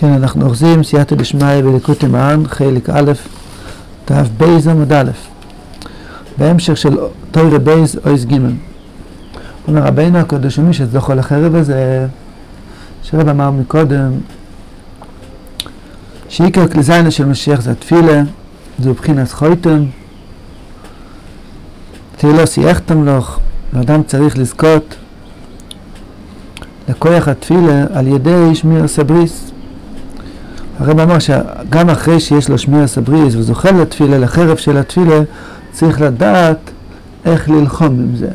כן, אנחנו אוחזים בסייעתא דשמיא בליקוטי מוהר"ן, חלק א', דף ב' עמוד א', בהמשך של תורה ב' אות ג'. אומר רבינו הקדוש ומי שזוכר לחרב הזה, שרב אמר מקודם, שעיקר כלי של משיח זה התפילה, זו בחינת חוטם, תהילתי אחטם לך, ואדם צריך לזכות לכוח התפילה על ידי שמיר סבריס. הרב אמר שגם אחרי שיש לו שמיר סבריס וזוכה לתפילה, לחרב של התפילה, צריך לדעת איך ללחום עם זה.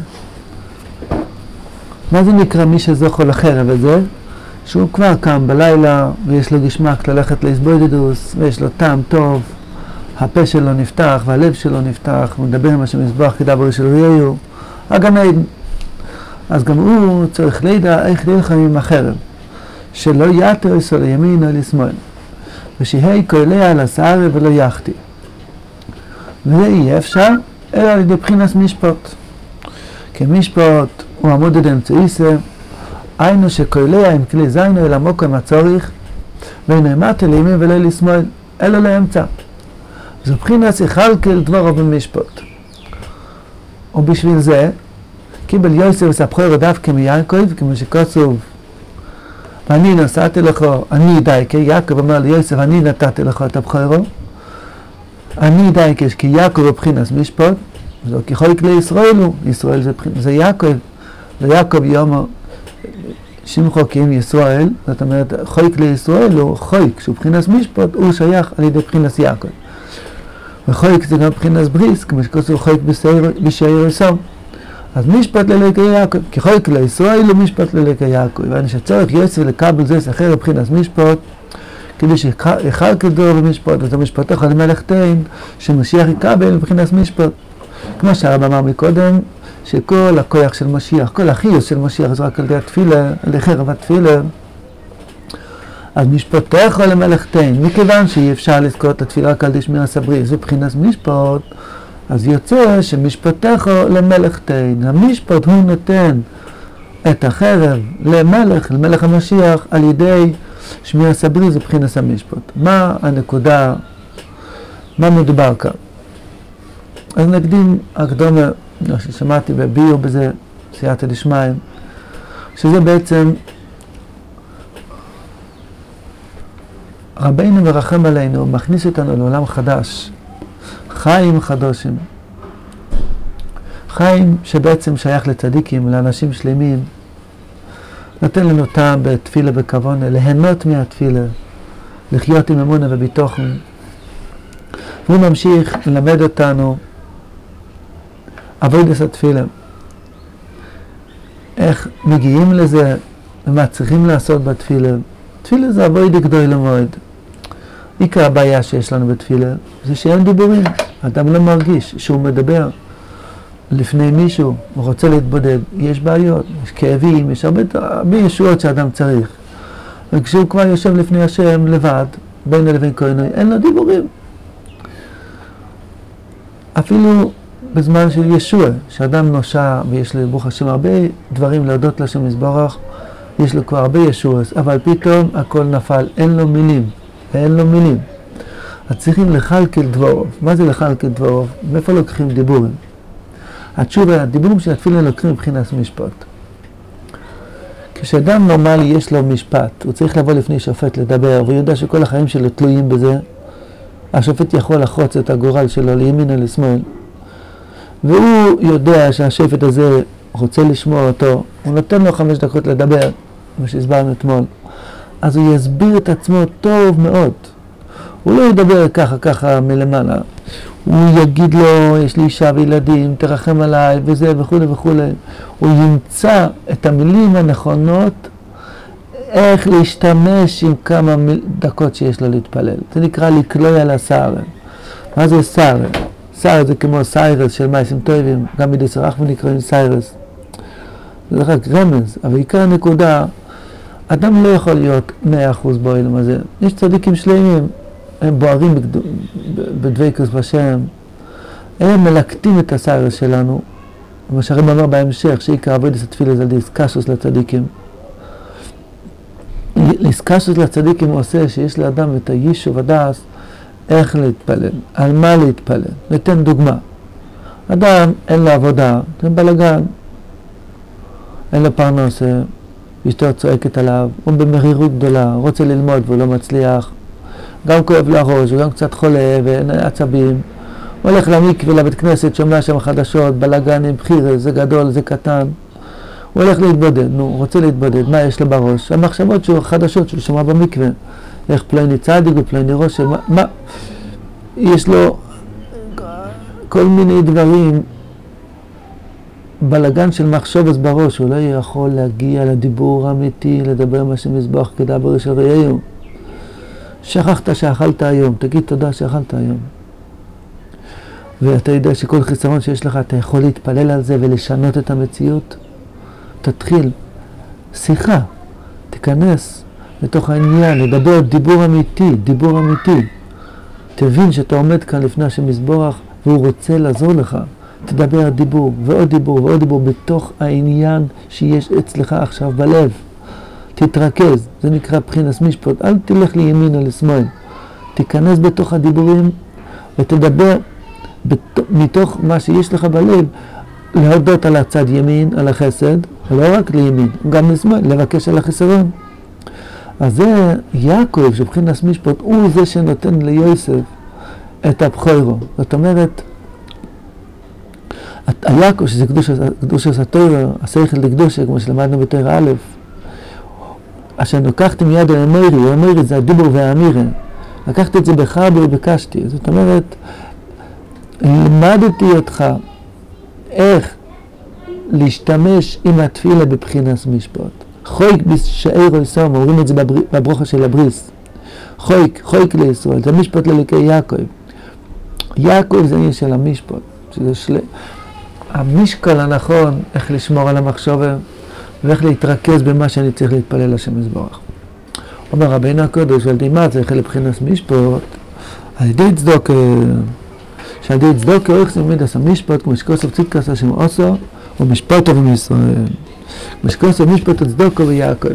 מה זה נקרא מי שזוכר לחרב הזה? שהוא כבר קם בלילה ויש לו גשמק ללכת לאיזבוידדוס ויש לו טעם טוב, הפה שלו נפתח והלב שלו נפתח, הוא מדבר עם השם מזבח כדבר של ריהו, הגן עדן. אז גם הוא צריך לידע איך ללחם עם החרב, שלא יתרס או לימין או לשמאל, ושיהי קולע לסערה ולא יחטיא. וזה אי אפשר, אלא על ידי בחינס משפוט. כי משפוט הוא עמוד עד אמצעיסה, היינו שקולע עם כלי זיינו אל המוקם הצורך, ונאמת אל ימין ולא לשמאל, אלא לאמצע. זו בחינס יחלקל דברו במשפוט. ובשביל זה, קיבל יוסף ספחורו דווקא מיעקב, כמו שכתוב, ואני נשאתי לך, אני דייקה, יעקב אומר ליוסף, אני נתתי לך את הבחורו, אני דייקה, כי יעקב הוא בחינס משפוט, זו כחוי כלי ישראל הוא, ישראל זה, זה יעקב, ויעקב יומו שמחו כי ישראל, זאת אומרת, חוי כלי ישראל הוא חוי, כשהוא בחינס משפוט, הוא שייך על ידי בחינס יעקב. וחויק זה גם בחינס בריס, כמו שכתוב חויק בשעיר עשו. אז משפט ללקי יעקב, כי חויק לישראל הוא ללקי יעקב. ואני שצריך יוסף לקבל זה שכר מבחינת משפט, כדי שיכל כדור במשפט, אז המשפט יכול למלך תן, שמשיח יקבל מבחינת משפט. כמו שהרב אמר מקודם, שכל הכוח של משיח, כל החיוס של משיח זה רק על ידי התפילה, על ידי חרב התפילה. אז משפטך למלך תן, מכיוון שאי אפשר לזכות את התפילה רק על ידי שמירה סברי, זה מבחינת משפט, אז יוצא שמשפטך למלך תן, המשפט הוא נותן את החרב למלך, למלך המשיח, על ידי שמירה סברי, זה מבחינת המשפט. מה הנקודה, מה מדובר כאן? אז נקדים הקדומה, ששמעתי בביור בזה, סייעתא דשמיא, שזה בעצם רבינו מרחם עלינו, מכניס אותנו לעולם חדש, חיים חדושים. חיים שבעצם שייך לצדיקים, לאנשים שלמים, נותן לנו טעם בתפילה בכוונה, ליהנות מהתפילה, לחיות עם אמונה וביטוחן. והוא ממשיך ללמד אותנו אבוידס התפילה, איך מגיעים לזה ומה צריכים לעשות בתפילה. תפילה זה אבוידה גדול למועד. עיקר הבעיה שיש לנו בתפילה זה שאין דיבורים. אדם לא מרגיש שהוא מדבר לפני מישהו, הוא רוצה להתבודד. יש בעיות, יש כאבים, יש הרבה, ישועות שאדם צריך. וכשהוא כבר יושב לפני השם לבד, בין לבין כהנוי, אין לו דיבורים. אפילו בזמן של ישוע, שאדם נושע ויש לו, ברוך השם, הרבה דברים להודות לשם יזברך, יש לו כבר הרבה ישועות, אבל פתאום הכל נפל, אין לו מילים. ואין לו מילים. אז צריכים לכלכל דבורוב. מה זה לכלכל דבורוב? מאיפה לוקחים דיבורים? התשובה, הדיבורים של התפילה לוקחים מבחינת משפט. כשאדם נורמלי יש לו משפט, הוא צריך לבוא לפני שופט לדבר, והוא יודע שכל החיים שלו תלויים בזה, השופט יכול לחרוץ את הגורל שלו לימין או לשמאל, והוא יודע שהשופט הזה רוצה לשמוע אותו, הוא נותן לו חמש דקות לדבר, כמו שהסברנו אתמול. אז הוא יסביר את עצמו טוב מאוד. הוא לא ידבר ככה ככה מלמעלה. הוא יגיד לו, יש לי אישה וילדים, תרחם עליי, וזה וכולי וכולי. הוא ימצא את המילים הנכונות, איך להשתמש עם כמה דקות שיש לו להתפלל. זה נקרא לקלוי על הסערה. מה זה סערה? סערה זה כמו סיירס של מייסים טובים, גם בידי סרחנו נקראים סיירס. זה רק רמז, אבל עיקר הנקודה אדם לא יכול להיות מאה אחוז באוילם הזה. יש צדיקים שלמים, הם בוערים בדבקוס בשם, הם מלקטים את הסיירס שלנו. כמו שהרב אמר בהמשך, שעיקר עבודת התפילה זה דיסקשוס לצדיקים. איסקסוס לצדיקים עושה שיש לאדם את היישוב הדס איך להתפלל, על מה להתפלל. ניתן דוגמה. אדם אין לו עבודה, זה בלאגן, אין לו פרנסה, אשתו צועקת עליו, הוא במרירות גדולה, רוצה ללמוד והוא לא מצליח, גם כואב לו הראש, הוא גם קצת חולה ואין עצבים, הוא הולך למקווה, לבית כנסת, שומע שם חדשות, בלאגנים, בחירה, זה גדול, זה קטן. הוא הולך להתבודד, נו, רוצה להתבודד, מה יש לו בראש? המחשבות שלו, חדשות שהוא שומע במקווה. איך פלוני צדיק ופלוני ראש, מה, מה? יש לו כל מיני דברים, בלגן של מחשבת בראש, הוא לא יכול להגיע לדיבור האמיתי, לדבר מה שמזבח כדבר של רעיון. שכחת שאכלת היום, תגיד תודה שאכלת היום. ואתה יודע שכל חיסרון שיש לך, אתה יכול להתפלל על זה ולשנות את המציאות? תתחיל שיחה, תיכנס לתוך העניין, לדבר דיבור אמיתי, דיבור אמיתי. תבין שאתה עומד כאן לפני השם מזבורך והוא רוצה לעזור לך. תדבר דיבור ועוד דיבור ועוד דיבור בתוך העניין שיש אצלך עכשיו בלב. תתרכז, זה נקרא בחינס משפט, אל תלך לימין או לשמאל. תיכנס בתוך הדיבורים ותדבר בת... מתוך מה שיש לך בלב, להודות על הצד ימין, על החסד, לא רק לימין, גם לשמאל, לבקש על החיסרון. אז זה יעקב, שבחינס משפט, הוא זה שנותן ליוסף את הבכורו. זאת אומרת, היעקב, שזה קדוש, הסתויר, השכל לקדושה, כמו שלמדנו בתור א', אשר לקחתי מיד המוירי, המוירי זה הדובר והאמירה. לקחתי את זה בחרבי וביקשתי. זאת אומרת, לימדתי אותך איך להשתמש עם התפילה בבחינס משפט. חויק בשערו יסום, אומרים את זה בברוכה של הבריס. חויק, חויק לישראל, זה משפט לליקי יעקב. יעקב זה עניין של המשפט, שזה של... המשקל הנכון, איך לשמור על המחשבה ואיך להתרכז במה שאני צריך להתפלל לשם יזברך. אומר רבינו הקודש, על ידי מה צריך לבחינת משפט? על ידי צדוק, שעל ידי צדוק איך זה עומד עשה משפט, כמו שכוסף צדקס השם עושו, ומשפטו ומישראל. כמו שכוסף משפט הצדוקו ויעקב.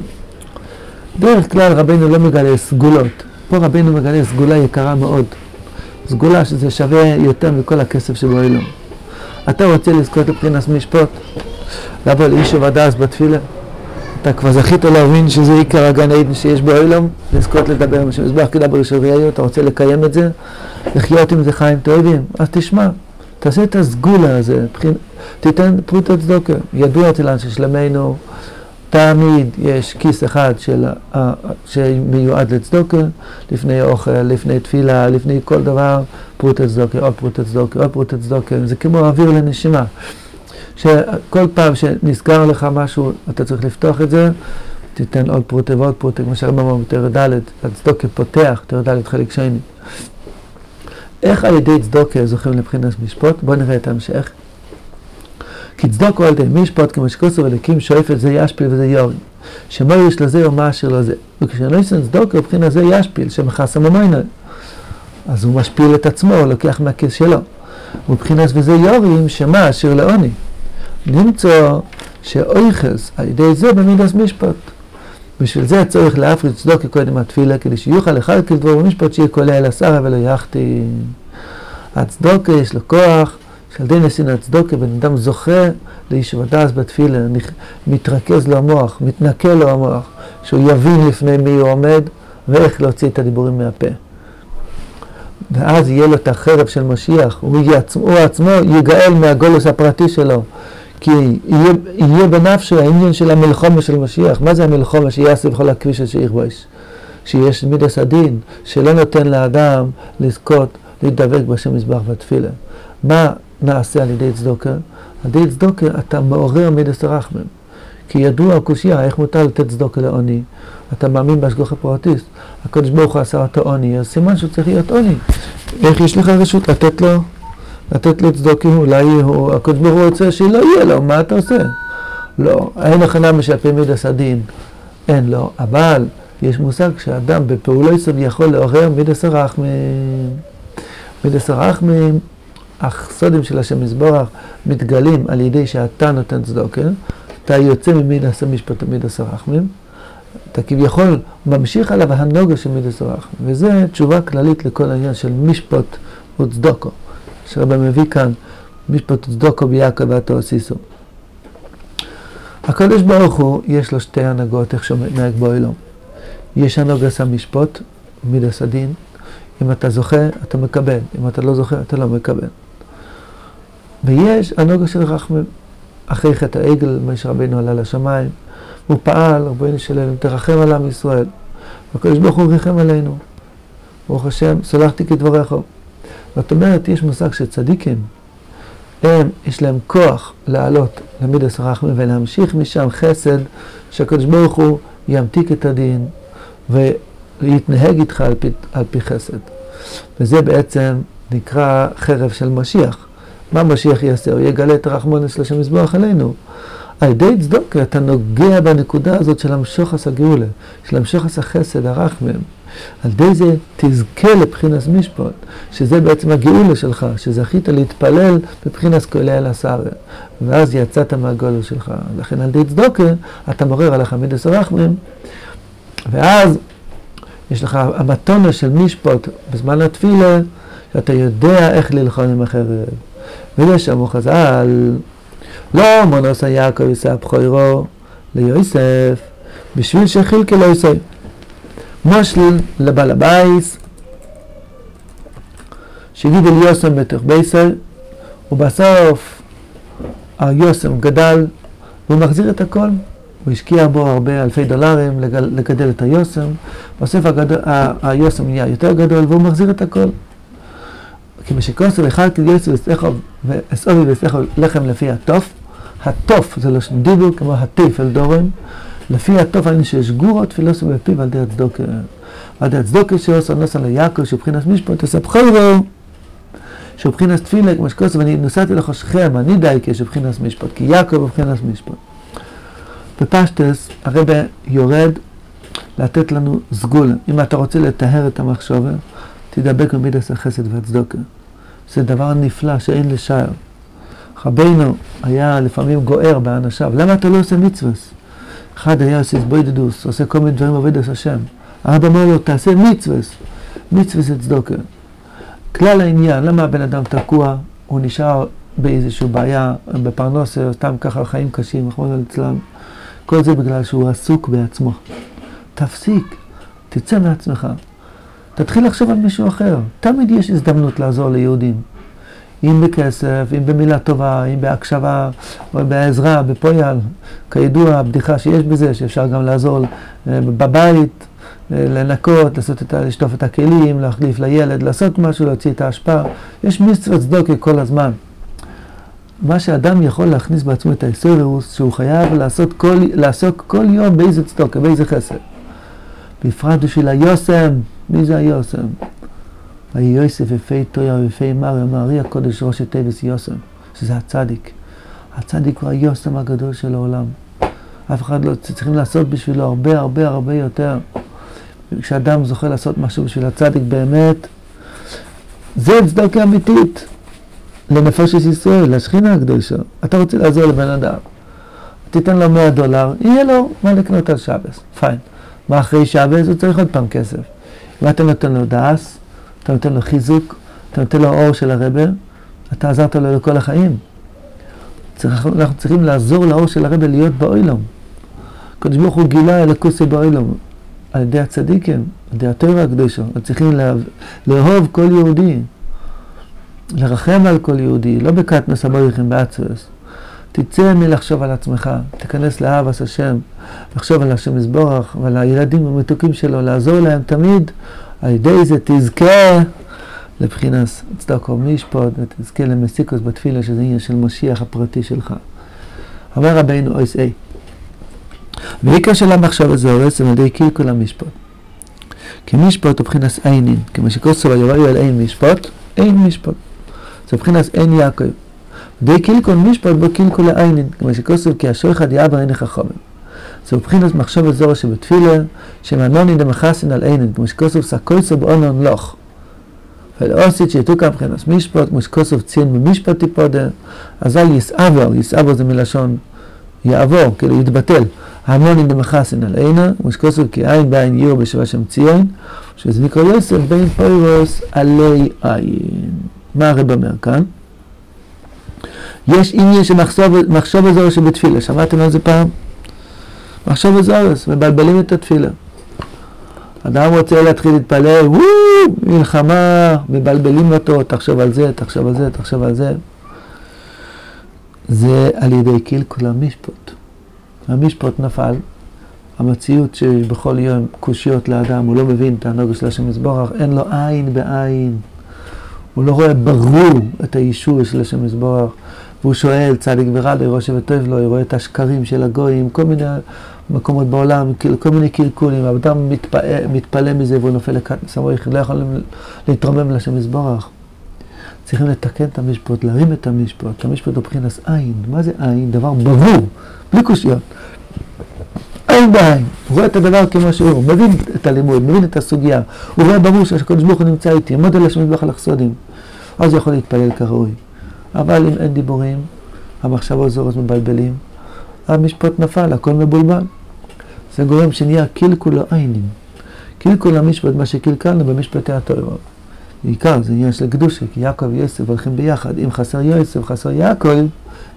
דרך כלל רבינו לא מגלה סגולות. פה רבינו מגלה סגולה יקרה מאוד. סגולה שזה שווה יותר מכל הכסף שבעולם. אתה רוצה לזכות לבחינת משפט, לבוא לאישו ודס בתפילה. אתה כבר זכית להבין שזה עיקר הגן עדן שיש בעולם, לזכות לדבר עם השם מזבח כדבר שביעי, אתה רוצה לקיים את זה, לחיות עם זה חיים טובים, אז תשמע, תעשה את הסגולה הזה, תיתן פרוטה צדוקה. ידוע אצל אנשי שלמנו, תמיד יש כיס אחד של, שמיועד לצדוקה, לפני אוכל, לפני תפילה, לפני כל דבר, פרוטה צדוקה, עוד פרוטה צדוקה, עוד פרוטה צדוקה, זה כמו אוויר לנשימה. שכל פעם שנסגר לך משהו, אתה צריך לפתוח את זה, תיתן עוד פרוטה ועוד פרוטה, כמו שהרבה אמרנו בתרא ד', הצדוקה פותח, תרא ד' חלק שני. איך על ידי צדוקה זוכים לבחינת משפוט? בואו נראה את ההמשך. כי צדוקו על ידי משפוט, כמו שכוסו ולקים שואפת זה ישפיל וזה יורי. שמו יש לזה או מה אשר לזה. וכשאני ישן צדוקו, מבחינת זה ישפיל, שמכסה ממיינה. אז הוא משפיל את עצמו, הוא לוקח מהכיס שלו. מבחינת וזה יורים, שמה אשר לעוני. למצוא שאויכס על ידי זה במידס משפט. בשביל זה צריך להפריד צדוקה קודם התפילה, כדי שיוכל אחד כדבור במשפט שיהיה קולה אל השרה ולא יחתי. הצדוקה יש לו כוח, שעל ידי נסין הצדוקה בן אדם זוכה להישבדס בתפילה, מתרכז לו המוח, מתנקה לו המוח, שהוא יבין לפני מי הוא עומד ואיך להוציא את הדיבורים מהפה. ואז יהיה לו את החרב של משיח, הוא, יעצמו, הוא עצמו יגאל מהגולוס הפרטי שלו. כי יהיה, יהיה בנפשו העניין של המלחומה של משיח. מה זה המלחומה שיעשה בכל הכביש אשר יכבוש? שיש מידס הדין, שלא נותן לאדם לזכות להידבק בשם מזבח בתפילה. מה נעשה על ידי צדוקה? על ידי צדוקה אתה מעורר מידס הרחמם. כי ידוע הקושייה, איך מותר לתת צדוקה לעוני? אתה מאמין בהשגחה פרטיסט, הקדוש ברוך הוא עשה אותו עוני, אז סימן שהוא צריך להיות עוני. איך יש לך רשות לתת לו לתת לו צדוקים, אולי הוא, הקדוש ברוך הוא רוצה שלא יהיה לו, מה אתה עושה? לא, אין הכנה משפי מידס הדין, אין לו, אבל יש מושג שאדם בפעולו יסוד יכול לעורר מידס הרחמים. מידס הסודים של השם מזבורך מתגלים על ידי שאתה נותן צדוקה, אתה יוצא ממידס המשפט ומידס הרחמים, אתה כביכול ממשיך עליו הנוגה של מידס הרחמים, וזה תשובה כללית לכל העניין של משפוט וצדוקו, שרבא מביא כאן, משפוט וצדוקו ביעקב ואתו סיסו. הקדוש ברוך הוא, יש לו שתי הנהגות, איך שמתנהג באוילום. יש הנוגס המשפוט, מידס הדין, אם אתה זוכה, אתה מקבל, אם אתה לא זוכה, אתה לא מקבל. ויש הנוגס של רחמים, אחרי חטא העגל, משה רבינו עלה לשמיים, הוא פעל, רבינו שלנו, תרחם על עם ישראל. והקדוש ברוך הוא ריחם עלינו. ברוך השם, סולחתי כדבריך. זאת אומרת, יש מושג של צדיקים, הם, יש להם כוח לעלות למידס רחמי ולהמשיך משם חסד, שהקדוש ברוך הוא ימתיק את הדין ויתנהג איתך על פי, על פי חסד. וזה בעצם נקרא חרב של משיח. מה משיח יעשה? הוא יגלה את הרחמונס של השם יזבוח עלינו. על ידי צדוקה אתה נוגע בנקודה הזאת של המשוחס הגאולה, של המשוחס החסד, הרחמם. על ידי זה תזכה לבחינס משפט, שזה בעצם הגאולה שלך, שזכית להתפלל בבחינס כולי אל הסארה, ואז יצאת מהגולו שלך. לכן על ידי צדוקה אתה מורר על החמידס הרחמם, ואז יש לך המתונה של משפט בזמן התפילה, שאתה יודע איך ללחון עם החרב. ויש שם חז"ל, לא מונוס יעקב יישא בכוירו ליוסף, בשביל שחילקי לא יישא. מושל לבעל הבייס, שהגיד אל יוסם בתוך בייסר, ובסוף היוסם גדל, והוא מחזיר את הכל. הוא השקיע בו הרבה אלפי דולרים לגדל את היוסם, בסוף היוסם נהיה יותר גדול והוא מחזיר את הכל. כי משכוסו אחד כגייסו ואסעובי ואסעו לחם לפי התוף, התוף זה לא דיבור כמו הטיף אל דורם, לפי התוף היינו שיש גורות פילוסו בפיו על דרך צדוקה. על דרך צדוקה שעושה נוסע ליעקב שבחינת משפט תספחו שבחינת תפילה כמו שכוסו ואני נוסעתי לחושכם, אני די כשבחינת משפט, כי יעקב בבחינת משפט. בפשטס הרבה יורד לתת לנו סגול. אם אתה רוצה לטהר את המחשבה, תדבק במידס החסד והצדוקה. זה דבר נפלא שאין לשער. רבינו היה לפעמים גוער באנשיו, למה אתה לא עושה מצווה? אחד היה עושה סבוידדוס, עושה כל מיני דברים עובד השם. הרב אמר לו, תעשה מצווה, מצווה זה צדוקה. כלל העניין, למה הבן אדם תקוע, הוא נשאר באיזושהי בעיה, בפרנוסה, סתם ככה חיים קשים, רחמנא ליצלן. כל זה בגלל שהוא עסוק בעצמו. תפסיק, תצא מעצמך. תתחיל לחשוב על מישהו אחר. תמיד יש הזדמנות לעזור ליהודים. אם בכסף, אם במילה טובה, אם בהקשבה, או בעזרה, בפויאל. כידוע, הבדיחה שיש בזה, שאפשר גם לעזור אה, בבית, אה, לנקות, לעשות את, לשטוף את הכלים, להחליף לילד, לעשות משהו, להוציא את ההשפעה. יש מצוות צדוקה כל הזמן. מה שאדם יכול להכניס בעצמו את האיסורוס, שהוא חייב לעשות כל, לעסוק כל יום באיזה צדוקה, באיזה חסד. בפרט בשביל היוסם, מי זה היוסם? ויהי יוסף יפי טויה מר, אמר ארי הקודש ראש הטבס יוסם, שזה הצדיק. הצדיק הוא היוסם הגדול של העולם. אף אחד לא צריכים לעשות בשבילו הרבה הרבה הרבה יותר. כשאדם זוכה לעשות משהו בשביל הצדיק באמת, זה צדקה אמיתית. לנפשת ישראל, לשכינה הקדושה. אתה רוצה לעזור לבן אדם, תיתן לו 100 דולר, יהיה לו מה לקנות על שבס, פיין. מה אחרי שבס? הוא צריך עוד פעם כסף. אם אתה נותן לו דס, אתה נותן לו חיזוק, אתה נותן לו אור של הרבה, אתה עזרת לו לכל החיים. צריך, אנחנו צריכים לעזור לאור של הרבה להיות באוילום. הקדוש ברוך הוא גילה אלוקוסי באוילום על ידי הצדיקים, על ידי התורה הקדושה. צריכים לאהוב כל יהודי. לרחם על כל יהודי, לא בקטנוס הבריחים באצוס. תצא מלחשוב על עצמך, תיכנס לאהבס השם, לחשוב על השם יזבורך ועל הילדים המתוקים שלו, לעזור להם תמיד, על ידי זה תזכה לבחינס צדקו משפוט ותזכה למסיקוס בתפילה שזה עניין של משיח הפרטי שלך. אומר רבינו אויס אי, ועיקר של המחשב הזה הורס על ידי קלקול המשפוט. כי משפוט הוא בחינס עינין, כמו שכוסו ויובאו על אין משפוט, אין משפוט. זה מבחינת אין יעקב. די קילקול משפט בו קילקול לעיינין, כמו שכוסף כי השויכד יאבר אין לך חומר. זה מבחינת מחשב הזורע שבתפילה, שמנוני דמחסין על עינין, כמו שכוסף סקויסו באונון לוך. ולאוסית שיתוקה מבחינת משפט, כמו שכוסף ציין במשפט טיפודה, אזל יסעבר, יסעבר זה מלשון יעבור, כאילו יתבטל. המונים דמחסן על עינה, ושכוסו כי עין בעין יור בשווה שם ציון, שזה נקרא יוסף בין פוירוס עלי עין. מה הרב אומר כאן? יש עניין של מחשוב הזורס שבתפילה, שמעתם על זה פעם? מחשוב הזורס, מבלבלים את התפילה. אדם רוצה להתחיל להתפלל, וואו, מלחמה, מבלבלים אותו, תחשוב על זה, תחשוב על זה, תחשוב על זה. זה על ידי קלקול המשפוט. המשפוט נפל, המציאות שבכל יום קושיות לאדם, הוא לא מבין את הנוגע של השם יזבורך, אין לו עין בעין. הוא לא רואה ברור את האישור של השם יזבורך, והוא שואל, צדיק ורע לו, ירושם וטוב לו, הוא רואה את השקרים של הגויים, כל מיני מקומות בעולם, כל מיני קלקולים, האדם מתפעל, מתפלא מזה והוא נופל לקטנס המויך, לא יכול להתרומם לשם יזבורך. צריכים לתקן את המשפט, להרים את המשפט. המשפט הוא מבחינת עין. מה זה עין? דבר ברור, בלי קושיות. עין בעין. הוא רואה את הדבר כמו שהוא, הוא מבין את הלימוד, מבין את הסוגיה. הוא רואה ברור שהקדוש ברוך הוא נמצא איתי, עמוד על השם יזבח על החסודים. אז הוא יכול להתפלל כראוי. אבל אם אין דיבורים, המחשבות זורות מבלבלים, המשפט נפל, הכל מבולבל. זה גורם שנהיה קלקול העיינים. קלקול המשפט, מה שקלקלנו במשפטי התואר. בעיקר זה עניין של קדושה, כי יעקב ויוסף הולכים ביחד. אם חסר יוסף, חסר יעקב,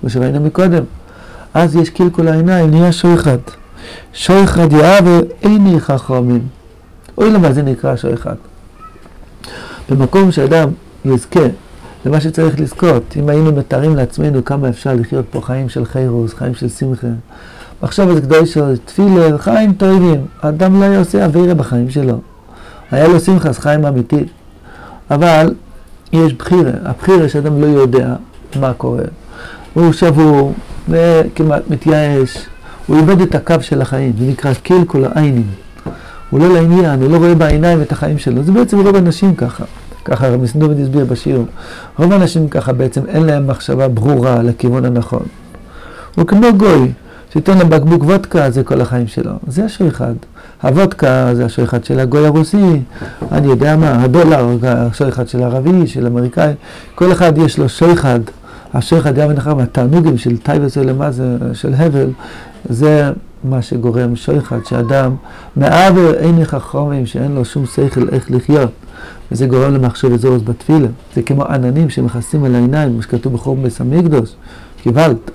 כמו שראינו מקודם. אז יש קלקול העיניים, נהיה שויחד. שויחד יאה ואיני חכמים. אוי למה זה נקרא שויחד. במקום שאדם יזכה למה שצריך לזכות, אם היינו מתארים לעצמנו כמה אפשר לחיות פה חיים של חירוס, חיים של שמחה, זה גדול של תפילה, חיים טובים, האדם לא היה עושה אווירה בחיים שלו. היה לו שמחה, אז חיים אמיתי. אבל יש בחירה, הבחירה שאדם לא יודע מה קורה. הוא שבור וכמעט מתייאש, הוא איבד את הקו של החיים, זה נקרא קלקול העיינים. הוא לא לעניין, הוא לא רואה בעיניים את החיים שלו. זה בעצם רוב האנשים ככה. ככה רבי סנדוביד הסביר בשיר. רוב האנשים ככה בעצם אין להם מחשבה ברורה לכיוון הנכון. הוא כמו גוי, שייתן לו בקבוק וודקה, זה כל החיים שלו. זה השויחד. הוודקה זה השוחד של הגוי הרוסי, אני יודע מה, הדולר, השוחד של הערבי, של האמריקאי, כל אחד יש לו שוחד. השוחד יבן אחר מהתענוגים של תאוות עולם הזה, של הבל, זה מה שגורם שוחד, שאדם מעוור עיני חכמים שאין לו שום שכל איך לחיות. וזה גורם למחשבות זרות בתפילה. זה כמו עננים שמכסים על העיניים, כמו שכתוב בית המקדוש, קיבלת.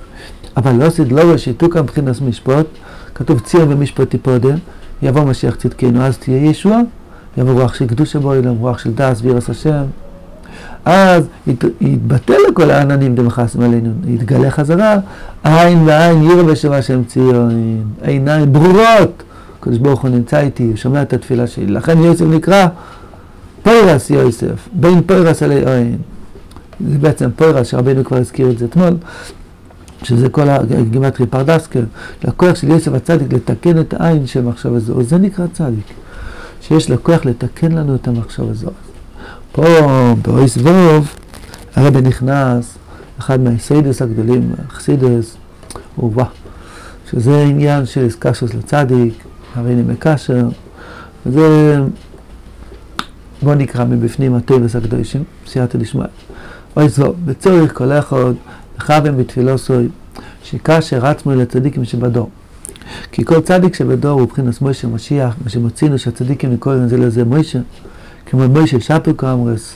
אבל לא עשית לא כאן מבחינת משפט, כתוב ציר ומשפט תיפודה, יבוא משיח צדקנו, אז תהיה ישוע, יבוא רוח של קדושה בו אילם, רוח של דס וירס השם. אז ית, יתבטל לכל העננים דמחסם עלינו, יתגלה חזרה, עין ועין ירא בשבה שם ציון, עיניים ברורות, הקדוש ברוך הוא נמצא איתי, הוא שומע את התפילה שלי, לכן יוסף נקרא פוירס יוסף, בין פוירס אלי עין. זה בעצם פוירס, שרבנו כבר הזכיר את זה אתמול, שזה כל הגימטרי פרדסקר, לכוח של יוסף הצדיק לתקן את העין של מחשב הזו, זה נקרא צדיק, שיש לו כוח לתקן לנו את המחשב הזו. פה, באויס ווב, הרבי נכנס, אחד מהאיסיידס הגדולים, אכסידס, וווה, שזה עניין של איסקשוס לצדיק, הרי אני מקשר, וזה, בואו נקרא מבפנים הטבעס הקדושים, סייעתא דשמיא. אות ו', וצריך כל אחד לכוון בתפילתו, שיקשר עצמו אל הצדיקים שבדור. כי כל צדיק שבדור הוא מבחינת משה משיח, מה שהצדיקים קוראים זה לזה משה, כמו משה שפיר קאמרת,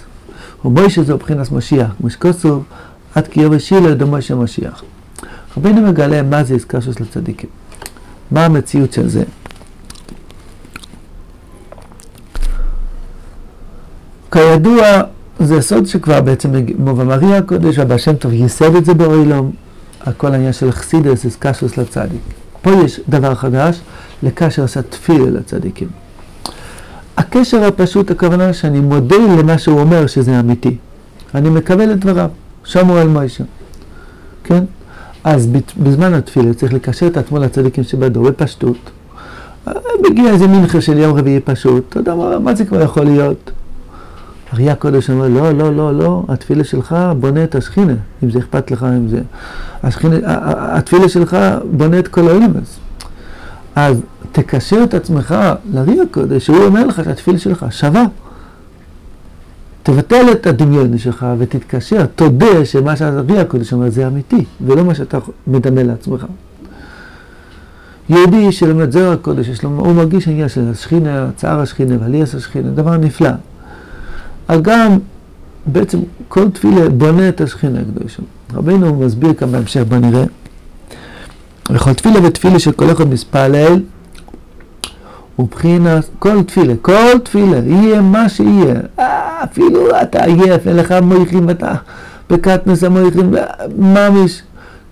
ומשה זה מבחינת משיח, כמו שכתוב, עד כי יבוא שילה דא משה משיח. רבינו מגלה מה זה עסקה של צדיקים, מה המציאות של זה. כידוע, זה סוד שכבר בעצם במאמרי הקודש, הבא שם טוב ייסד את זה באוילום, הכל העניין של חסידס, איסקשוס לצדיק. פה יש דבר חדש, לקשר עשה תפילה לצדיקים. הקשר הפשוט, הכוונה שאני מודה למה שהוא אומר שזה אמיתי. אני מקבל את דבריו, שמו אל מוישה. כן? אז בזמן התפילה צריך לקשר את עצמו לצדיקים שבדור בפשטות. מגיע איזה מנחה של יום רביעי פשוט, אתה יודע מה, מה זה כבר יכול להיות? אריה הקודש אומר, לא, לא, לא, לא, התפילה שלך בונה את השכינה, אם זה אכפת לך, אם זה... השכינה, התפילה שלך בונה את כל האילמס. אז תקשר את עצמך לאריה הקודש, שהוא אומר לך שהתפילה שלך שווה. תבטל את הדמיון שלך ותתקשר, תודה שמה שהאריה הקודש אומר זה אמיתי, ולא מה שאתה מדמה לעצמך. יהודי שלומד זרע הקודש, הוא מרגיש עניין של השכינה, צער השכינה ועליאס השכינה, דבר נפלא. אז גם בעצם כל תפילה בונה את השכינה הקדושה. רבינו מסביר כאן בהמשך, בוא נראה. וכל תפילה ותפילה שכל אחד מספלל, ובחינת כל תפילה, כל תפילה, יהיה מה שיהיה, אה, אפילו אתה עייף, אין לך מויכים, אתה בקטנוס המויכים, ממש,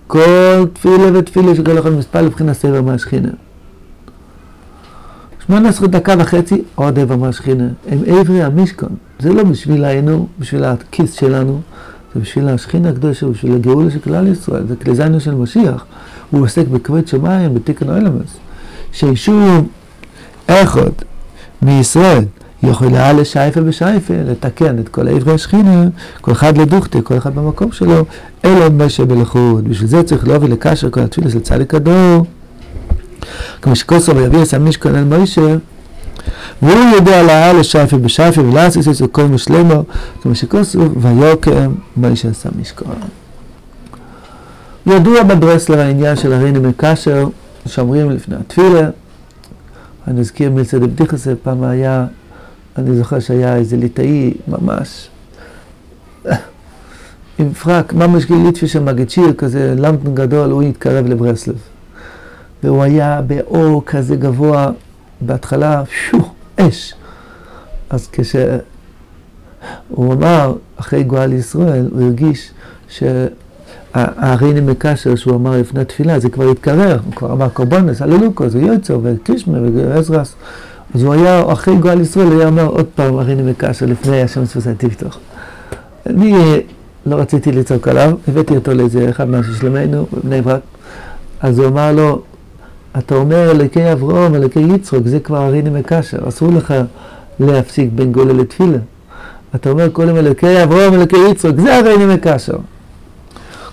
כל תפילה ותפילה שכל אחד מספל לבחינת סבר מהשכינה. שמונה עשרה דקה וחצי, עוד עבר מהשכינה. הם עברי המשכון. זה לא בשבילנו, בשביל הכיס שלנו, זה בשביל השכינה הקדושה, בשביל הגאולה של כלל ישראל, זה כלי זיינו של משיח. הוא עוסק בכבוד שמיים, בתיקון אילמס. שישוב אחד מישראל יכול לעלה שייפה בשייפה, לתקן את כל עברי השכינה, כל אחד לדוכתה, כל אחד במקום שלו, אלא מה שבלכות. בשביל זה צריך להוביל לקשר כל התפילה של צדיק הדור. כמו שכוסו ויביא את המשכון אל מוישה, והוא יודע לעלה שייפה בשייפה ולעשיס את כל משלמו, כמו שכוסו ויוקם מוישה עשה משכון. ידוע בברסלר העניין של הריני מקשר, שאומרים לפני התפילה, אני אזכיר מילצה דבדיחסה, פעם היה, אני זוכר שהיה איזה ליטאי ממש, עם פרק, ממש גיליתי שם מגד שיר כזה, למפן גדול, הוא התקרב לברסלב. והוא היה באור כזה גבוה, בהתחלה, שו, אש. אז כשהוא אמר, אחרי גואל ישראל, הוא הרגיש ש... הריני מקשר שהוא אמר לפני התפילה, זה כבר התקרר, הוא כבר אמר קורבנס, זה יוצר וקישמה ועזרס. אז הוא היה, אחרי גואל ישראל, הוא היה אומר עוד פעם הריני מקשר לפני השם ספסי תפתוח. אני לא רציתי לצעוק עליו, הבאתי אותו לאיזה אחד מהשלמנו בבני ברק, אז הוא אמר לו, אתה אומר אלוקי אברום, אלוקי יצחוק, זה כבר הריני מקשר, אסור לך להפסיק בין גולה לתפילה. אתה אומר כל יום אלוקי אברום, אלוקי יצחוק, זה הריני מקשר.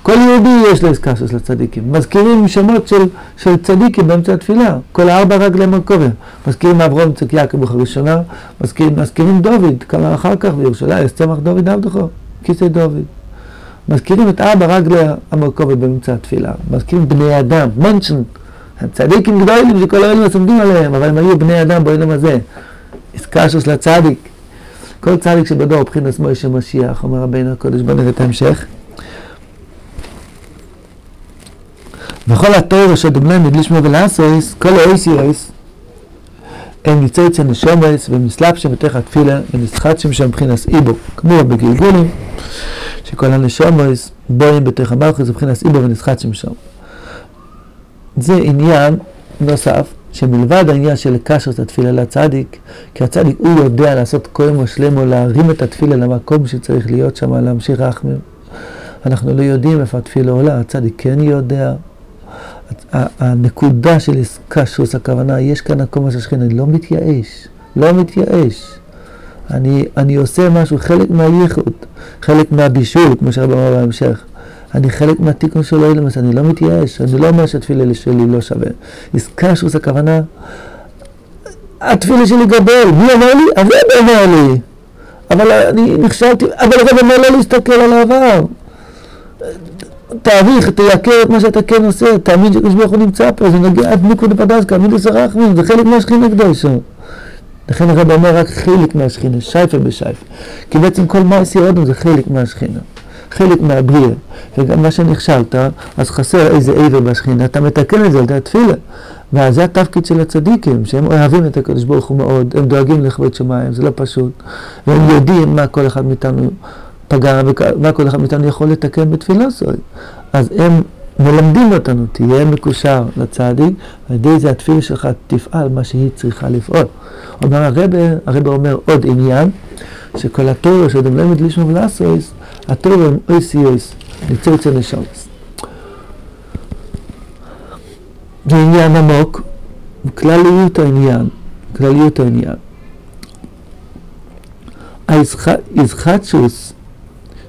כל יהודי יש לו איסקסוס לצדיקים. מזכירים שמות של, של צדיקים באמצע התפילה. כל הארבע רגלי מרכובה. מזכירים אברהם צק יעקב הראשונה, מזכירים, מזכירים דוד, כמה אחר כך בירושלים, יש צמח דוד עבדך, כיסא דוד. מזכירים את ארבע רגלי המרכובה באמצע התפילה. מזכירים בני אדם, מנשן. צדיקים גדולים שכל האלה עומדים עליהם, אבל הם היו בני אדם בעולם הזה. איסקסוס לצדיק. כל צדיק שבדור מבחינת מוישה משיח, אומר רבינו הקודש, בוא נראה את ההמשך. וכל התואר אשר דוגמא מדלישמו ולעשויס, כל האויסיוס, הם יצא אצל נשומס ומסלבשם בתוך התפילה ונסחטשם שם מבחינס איבו, כמו בגלגולים, שכל הנשומס בואים בתוך המלכוס מבחינס איבו ונסחטשם שם. זה עניין נוסף, שמלבד העניין של לקשר את התפילה לצדיק, כי הצדיק הוא יודע לעשות כל מושלם או להרים את התפילה למקום שצריך להיות שם, להמשיך רחמים. אנחנו לא יודעים איפה התפילה עולה, הצדיק כן יודע, הנקודה של קשוס, הכוונה, יש כאן הקומה של שכינה, אני לא מתייאש, לא מתייאש. אני, אני עושה משהו, חלק מהייחוד, חלק מהבישול, כמו שהרבה אמר בהמשך. אני חלק מהתיקון של אילמס, אני לא מתייאש, אני לא אומר שהתפילה שלי לא שווה. איסקשוס הכוונה, התפילה שלי גדול, מי אומר לי? הרב אומר לי. אבל אני נכשלתי, אבל הרב אומר לא להסתכל על העבר. תעריך, תייקר את מה שאתה כן עושה, תאמין שקדוש ברוך הוא נמצא פה, זה נוגע עד ניקוד בדסקה, מידוס הרחמים, זה חלק מהשכינה קדושו. לכן הרב אומר רק חלק מהשכינה, שייפה בשייפה. כי בעצם כל מעשי אודם זה חלק מהשכינה, חלק מהבריאה. וגם מה שנכשלת, אז חסר איזה עבר בשכינה, אתה מתקן את זה על ידי התפילה. ואז זה התפקיד של הצדיקים, שהם אוהבים את הקדוש ברוך הוא מאוד, הם דואגים לכבוד שמיים, זה לא פשוט. והם יודעים מה כל אחד מאיתנו פגע, ומה כל אחד מאיתנו יכול לתקן בתפילה זו. אז הם מלמדים אותנו, תהיה מקושר לצדיק, על ידי זה התפילה שלך תפעל מה שהיא צריכה לפעול. אומר הרבה, הרבה אומר עוד עניין, שכל התורה שאתם לא מדלישנו ולעשויס, התורה הם אויסיוס, ניצוץ הנשומס. זה עניין עמוק, כלליות העניין, כלליות העניין. היזחצ'וס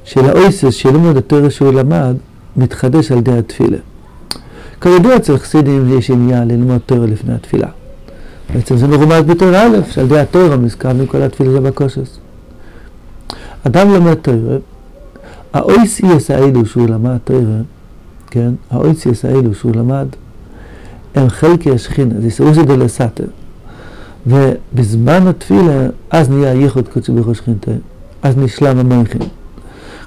של האויסס של לימוד התורה שהוא למד, מתחדש על ידי התפילה. כידוע אצל חסידים יש עניין ללמוד תורה לפני התפילה. בעצם זה מרומז בתורה א', שעל ידי התורה מזכר מכל התפילה זה בקושס. אדם לומד תורה, האויסיאס האלו שהוא למד תורה, כן, האויסיאס האלו שהוא למד, הם חלקי השכינה, זה סירוס דלסתר. ובזמן התפילה, אז נהיה ייחוד קודשי ברוך שכינתה, אז נשלם המויכים.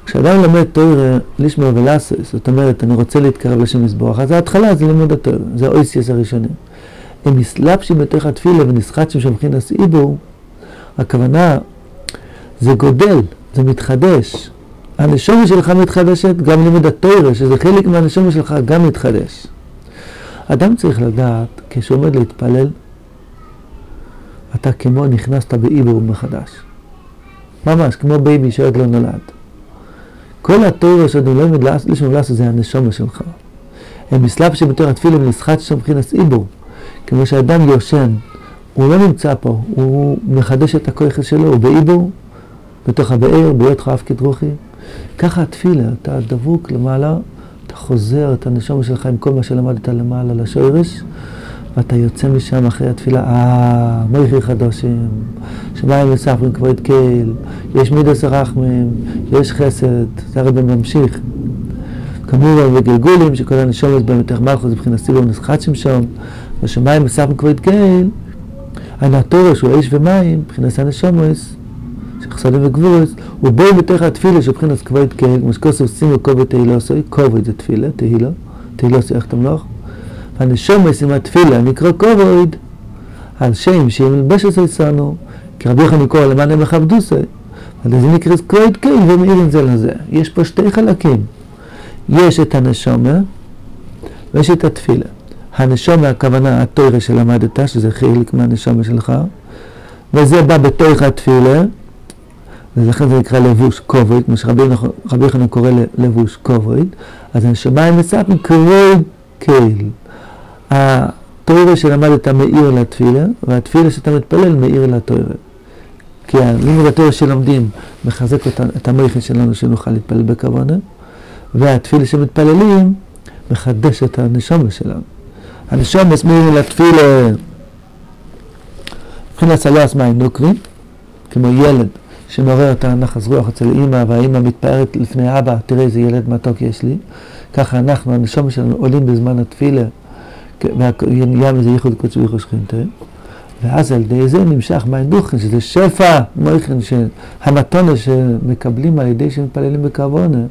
כשאדם לומד תוירה לשמוע ולעשות, זאת אומרת, אני רוצה להתקרב לשם מזבוח, אז ההתחלה זה לימוד התוירה, זה האויסיאס הראשונים. הם מתלבשים בתוך התפילה ומתחדשים שם מבחינת איבור, הכוונה, זה גודל, זה מתחדש. הנשמה שלך מתחדשת, גם לימוד התורה, שזה חלק מהנשמה שלך, גם מתחדש. אדם צריך לדעת, כשהוא עומד להתפלל, אתה כמו נכנסת באיבור מחדש. ממש, כמו baby שעוד לא נולד. כל התורה שאתה לומד לשם לעשות זה הנשמה שלך. הם מסלב שבתור התפילה ונסחט שם מבחינת איבור. כמו שאדם יושן, הוא לא נמצא פה, הוא מחדש את הכוח שלו, הוא באיבור, בתוך הבאר, בהיותך אף כדרוכי. ככה התפילה, אתה דבוק למעלה, אתה חוזר את הנשום שלך עם כל מה שלמדת למעלה לשורש, ואתה יוצא משם אחרי התפילה, אה, מויכי חדושים, שמיים מספרים כבוד קהל, יש מידס הרחמים, יש חסד, זה הרבה ממשיך. כמובן בגלגולים, שכל הנשומת בהם יותר מלכוס מבחינת סיבוב נסחט שם, ושמיים מספרים כבוד קהל, הנטורש הוא אש ומים, מבחינת הנשומס, שחסדים הוא בואי בתוך התפילה של מבחינת כבוד קהל, כמו שכוסף שימו כובד תהילוסוי, כובד זה תפילה, תהילו, תהילוסוי איך תמלוך, והנשומס עם התפילה נקרא כובד, על שם שהיא מלבשת אצלנו, כי רבי יוחנן קורא למען הם יכבדוסי, אז זה נקרא כבוד קהל ומאירים זה לזה. יש פה שתי חלקים, יש את הנשומה ויש את התפילה. הנשומה, הכוונה התוירה שלמדת, שזה חלק מהנשומה שלך, וזה בא בתוך התפילה, ולכן זה נקרא לבוש כובד, כמו שרבי יוחנן קורא לבוש כובד, אז הנשמה מספרים כבוד קהל. התוירה שלמדת מאיר לתפילה, והתפילה שאתה מתפלל מאיר לתוירה. כי הלימוד התוירה שלומדים מחזק את המויכן שלנו שנוכל להתפלל בכוונה, והתפילה שמתפללים מחדש את הנשומה שלנו. הנשום מסביר לתפילה מבחינת סלוס מים נוקרים, כמו ילד שמעורר את הנחס רוח אצל אימא, והאימא מתפארת לפני אבא, תראה איזה ילד מתוק יש לי. ככה אנחנו, הנשום שלנו, עולים בזמן התפילה, ונהיה מזה ייחוד קודש וייחוד שכינתה. ואז על ידי זה נמשך מים דוכן, שזה שפע מויכן, המתונה שמקבלים על ידי שמתפללים בכוונה.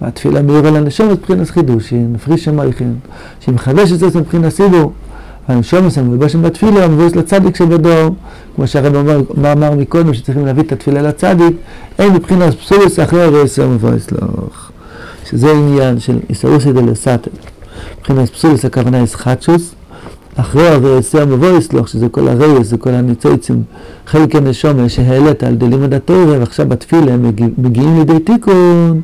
והתפילה מאירה לנשום את מבחינת חידושין, נפריש המייכן, שהיא מחדשת את זה מבחינת סיבור. והנשום הזה מלבשם בתפילה, מבואס לצדיק שבדור, כמו שהרב אמר, אמר מקודם, שצריכים להביא את התפילה לצדיק, אין מבחינת פסולס אחרי הרסר מבואס לך. שזה עניין של איסרוסי דלסתר. מבחינת פסולס הכוונה איסחטשוס, אחרי הרסר מבואס לך, שזה כל הרייס, זה כל הניצוצים, חלק הנשום שהעלית על ידי לימוד התורה, ועכשיו בתפילה הם מגיעים לידי תיקון.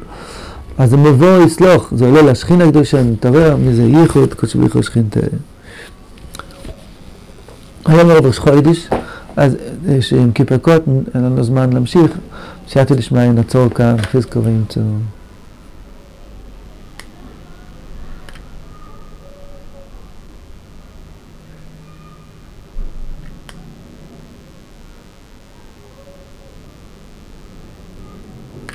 אז מבוא יסלוח, זה עולה לשכינה הקדושה, מתעורר מזה ייחוד, קודש בריחו שכינתה. היום ערב ראש חודש, אז עם כיפר קוטן, אין לנו זמן להמשיך, שאלתי לשמוע, נעצור כאן, חזקו וימצאו.